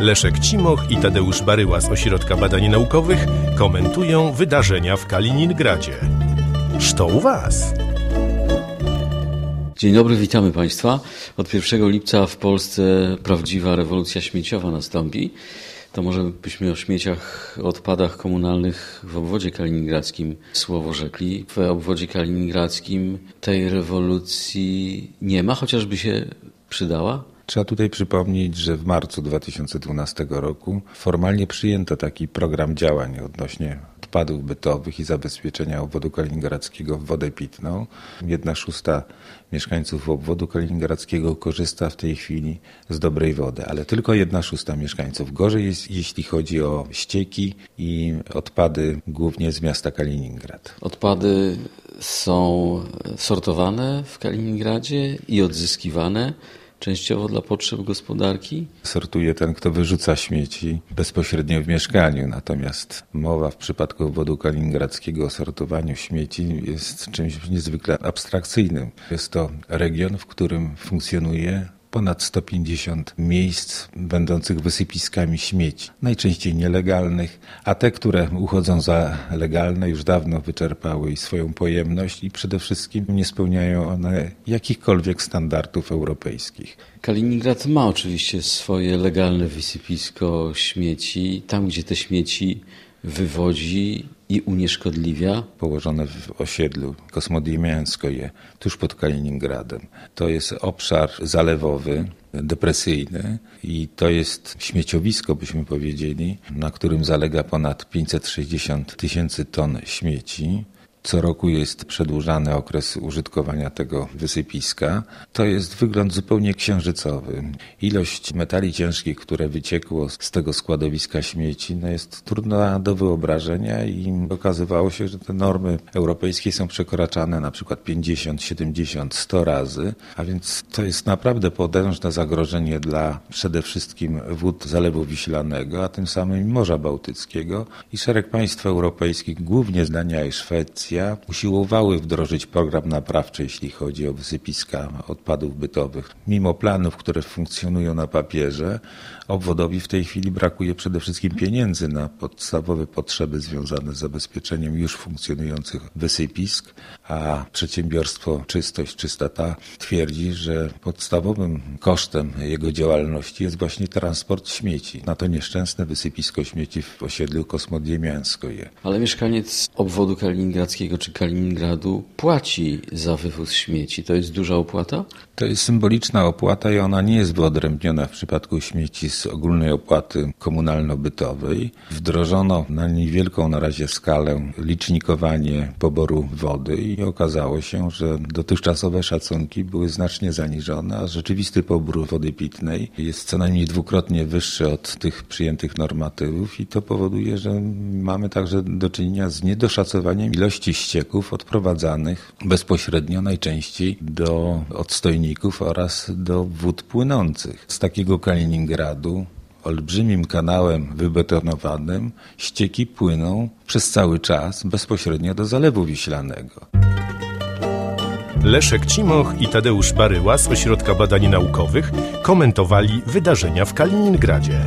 Leszek Cimoch i Tadeusz Baryła z Ośrodka Badań Naukowych komentują wydarzenia w Kaliningradzie. Co u Was? Dzień dobry, witamy Państwa. Od 1 lipca w Polsce prawdziwa rewolucja śmieciowa nastąpi. To może byśmy o śmieciach, odpadach komunalnych w obwodzie kaliningradzkim słowo rzekli. W obwodzie kaliningradzkim tej rewolucji nie ma, chociażby się przydała. Trzeba tutaj przypomnieć, że w marcu 2012 roku formalnie przyjęto taki program działań odnośnie odpadów bytowych i zabezpieczenia obwodu kaliningradzkiego w wodę pitną. Jedna szósta mieszkańców obwodu kaliningradzkiego korzysta w tej chwili z dobrej wody, ale tylko jedna szósta mieszkańców. Gorzej jest, jeśli chodzi o ścieki i odpady głównie z miasta Kaliningrad. Odpady są sortowane w Kaliningradzie i odzyskiwane częściowo dla potrzeb gospodarki? Sortuje ten, kto wyrzuca śmieci bezpośrednio w mieszkaniu. Natomiast mowa w przypadku obwodu kaliningradzkiego o sortowaniu śmieci jest czymś niezwykle abstrakcyjnym. Jest to region, w którym funkcjonuje ponad 150 miejsc będących wysypiskami śmieci, najczęściej nielegalnych, a te, które uchodzą za legalne, już dawno wyczerpały swoją pojemność i przede wszystkim nie spełniają one jakichkolwiek standardów europejskich. Kaliningrad ma oczywiście swoje legalne wysypisko śmieci. Tam, gdzie te śmieci wywodzi i unieszkodliwia. Położone w osiedlu Kosmodiemianskoje, tuż pod Kaliningradem. To jest obszar zalewowy, depresyjny i to jest śmieciowisko, byśmy powiedzieli, na którym zalega ponad 560 tysięcy ton śmieci. Co roku jest przedłużany okres użytkowania tego wysypiska. To jest wygląd zupełnie księżycowy. Ilość metali ciężkich, które wyciekło z tego składowiska śmieci, no jest trudna do wyobrażenia i okazywało się, że te normy europejskie są przekraczane na przykład 50, 70, 100 razy, a więc to jest naprawdę potężne zagrożenie dla przede wszystkim wód Zalewu Wiślanego, a tym samym Morza Bałtyckiego i szereg państw europejskich, głównie z Dania i Szwecji, usiłowały wdrożyć program naprawczy, jeśli chodzi o wysypiska odpadów bytowych. Mimo planów, które funkcjonują na papierze, obwodowi w tej chwili brakuje przede wszystkim pieniędzy na podstawowe potrzeby związane z zabezpieczeniem już funkcjonujących wysypisk, a przedsiębiorstwo Czystość, Czystota twierdzi, że podstawowym kosztem jego działalności jest właśnie transport śmieci na to nieszczęsne wysypisko śmieci w osiedlu Kosmodiemianskoje. Ale mieszkaniec obwodu kaliningradzkiego czy Kaliningradu płaci za wywóz śmieci. To jest duża opłata? To jest symboliczna opłata i ona nie jest wyodrębniona w przypadku śmieci z ogólnej opłaty komunalno-bytowej. Wdrożono na niewielką na razie skalę licznikowanie poboru wody i okazało się, że dotychczasowe szacunki były znacznie zaniżone, a rzeczywisty pobór wody pitnej jest co najmniej dwukrotnie wyższy od tych przyjętych normatywów i to powoduje, że mamy także do czynienia z niedoszacowaniem ilości ścieków odprowadzanych bezpośrednio najczęściej do odstojników oraz do wód płynących. Z takiego Kaliningradu olbrzymim kanałem wybetonowanym ścieki płyną przez cały czas bezpośrednio do Zalewu Wiślanego. Leszek Cimoch i Tadeusz Baryła z Ośrodka Badań Naukowych komentowali wydarzenia w Kaliningradzie.